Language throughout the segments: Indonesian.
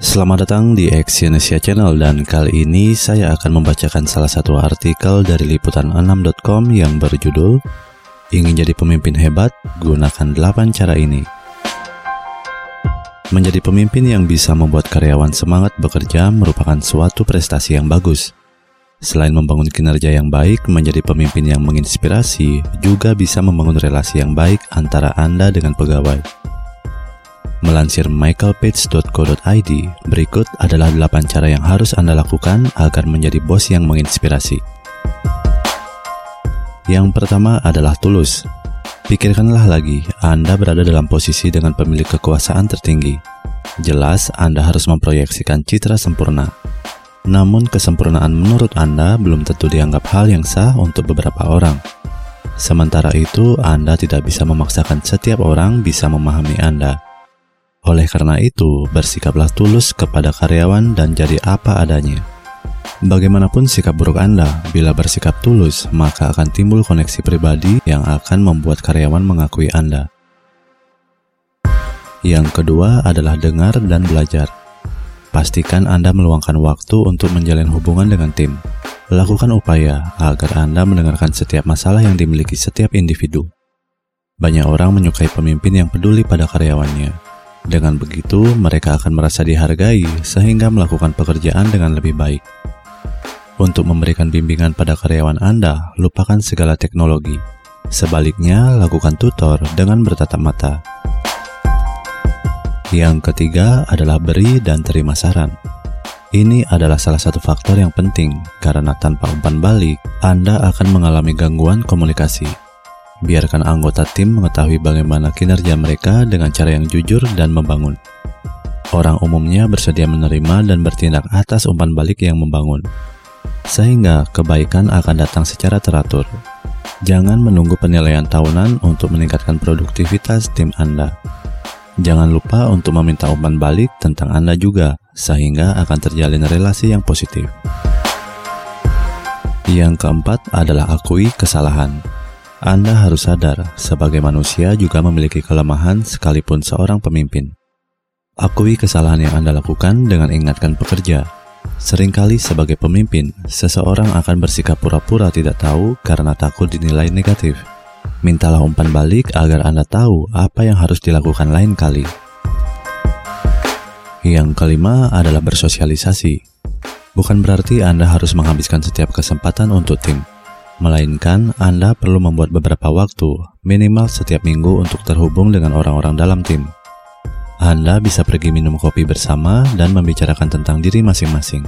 Selamat datang di Exyonesia Channel dan kali ini saya akan membacakan salah satu artikel dari liputan6.com yang berjudul Ingin jadi pemimpin hebat, gunakan 8 cara ini. Menjadi pemimpin yang bisa membuat karyawan semangat bekerja merupakan suatu prestasi yang bagus. Selain membangun kinerja yang baik, menjadi pemimpin yang menginspirasi juga bisa membangun relasi yang baik antara Anda dengan pegawai. Melansir michaelpage.co.id, berikut adalah 8 cara yang harus Anda lakukan agar menjadi bos yang menginspirasi. Yang pertama adalah tulus. Pikirkanlah lagi, Anda berada dalam posisi dengan pemilik kekuasaan tertinggi. Jelas, Anda harus memproyeksikan citra sempurna. Namun, kesempurnaan menurut Anda belum tentu dianggap hal yang sah untuk beberapa orang. Sementara itu, Anda tidak bisa memaksakan setiap orang bisa memahami Anda. Oleh karena itu, bersikaplah tulus kepada karyawan dan jadi apa adanya. Bagaimanapun sikap buruk Anda, bila bersikap tulus, maka akan timbul koneksi pribadi yang akan membuat karyawan mengakui Anda. Yang kedua adalah dengar dan belajar. Pastikan Anda meluangkan waktu untuk menjalin hubungan dengan tim. Lakukan upaya agar Anda mendengarkan setiap masalah yang dimiliki setiap individu. Banyak orang menyukai pemimpin yang peduli pada karyawannya, dengan begitu, mereka akan merasa dihargai sehingga melakukan pekerjaan dengan lebih baik. Untuk memberikan bimbingan pada karyawan Anda, lupakan segala teknologi. Sebaliknya, lakukan tutor dengan bertatap mata. Yang ketiga adalah beri dan terima saran. Ini adalah salah satu faktor yang penting karena tanpa umpan balik, Anda akan mengalami gangguan komunikasi. Biarkan anggota tim mengetahui bagaimana kinerja mereka dengan cara yang jujur dan membangun. Orang umumnya bersedia menerima dan bertindak atas umpan balik yang membangun, sehingga kebaikan akan datang secara teratur. Jangan menunggu penilaian tahunan untuk meningkatkan produktivitas tim Anda. Jangan lupa untuk meminta umpan balik tentang Anda juga, sehingga akan terjalin relasi yang positif. Yang keempat adalah akui kesalahan. Anda harus sadar, sebagai manusia juga memiliki kelemahan sekalipun seorang pemimpin. Akui kesalahan yang Anda lakukan dengan ingatkan pekerja. Seringkali sebagai pemimpin, seseorang akan bersikap pura-pura tidak tahu karena takut dinilai negatif. Mintalah umpan balik agar Anda tahu apa yang harus dilakukan lain kali. Yang kelima adalah bersosialisasi. Bukan berarti Anda harus menghabiskan setiap kesempatan untuk tim melainkan Anda perlu membuat beberapa waktu, minimal setiap minggu untuk terhubung dengan orang-orang dalam tim. Anda bisa pergi minum kopi bersama dan membicarakan tentang diri masing-masing.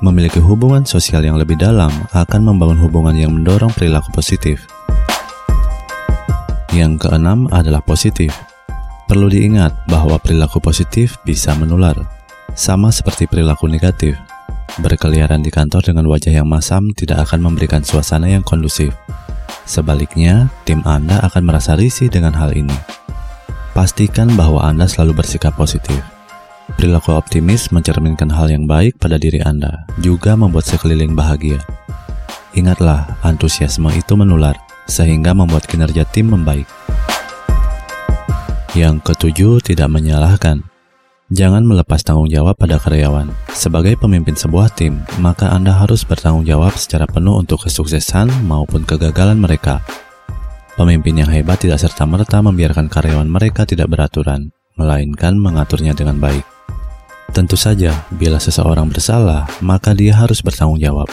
Memiliki hubungan sosial yang lebih dalam akan membangun hubungan yang mendorong perilaku positif. Yang keenam adalah positif. Perlu diingat bahwa perilaku positif bisa menular, sama seperti perilaku negatif. Berkeliaran di kantor dengan wajah yang masam tidak akan memberikan suasana yang kondusif. Sebaliknya, tim Anda akan merasa risih dengan hal ini. Pastikan bahwa Anda selalu bersikap positif. Perilaku optimis mencerminkan hal yang baik pada diri Anda, juga membuat sekeliling bahagia. Ingatlah, antusiasme itu menular, sehingga membuat kinerja tim membaik. Yang ketujuh, tidak menyalahkan. Jangan melepas tanggung jawab pada karyawan. Sebagai pemimpin sebuah tim, maka Anda harus bertanggung jawab secara penuh untuk kesuksesan maupun kegagalan mereka. Pemimpin yang hebat tidak serta-merta membiarkan karyawan mereka tidak beraturan, melainkan mengaturnya dengan baik. Tentu saja, bila seseorang bersalah, maka dia harus bertanggung jawab.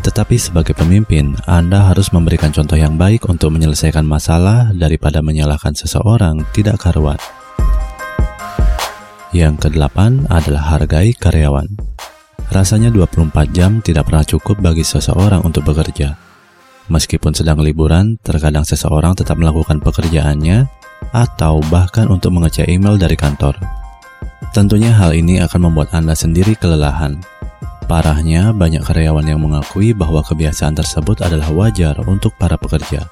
Tetapi sebagai pemimpin, Anda harus memberikan contoh yang baik untuk menyelesaikan masalah daripada menyalahkan seseorang tidak karuan. Yang kedelapan adalah hargai karyawan. Rasanya 24 jam tidak pernah cukup bagi seseorang untuk bekerja. Meskipun sedang liburan, terkadang seseorang tetap melakukan pekerjaannya atau bahkan untuk mengecek email dari kantor. Tentunya hal ini akan membuat Anda sendiri kelelahan. Parahnya, banyak karyawan yang mengakui bahwa kebiasaan tersebut adalah wajar untuk para pekerja.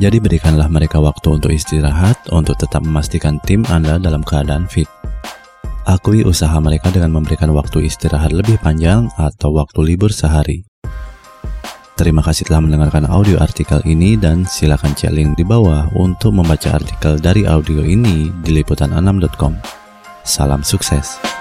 Jadi berikanlah mereka waktu untuk istirahat untuk tetap memastikan tim Anda dalam keadaan fit. Akui usaha mereka dengan memberikan waktu istirahat lebih panjang atau waktu libur sehari. Terima kasih telah mendengarkan audio artikel ini dan silakan cek link di bawah untuk membaca artikel dari audio ini di liputan6.com. Salam sukses.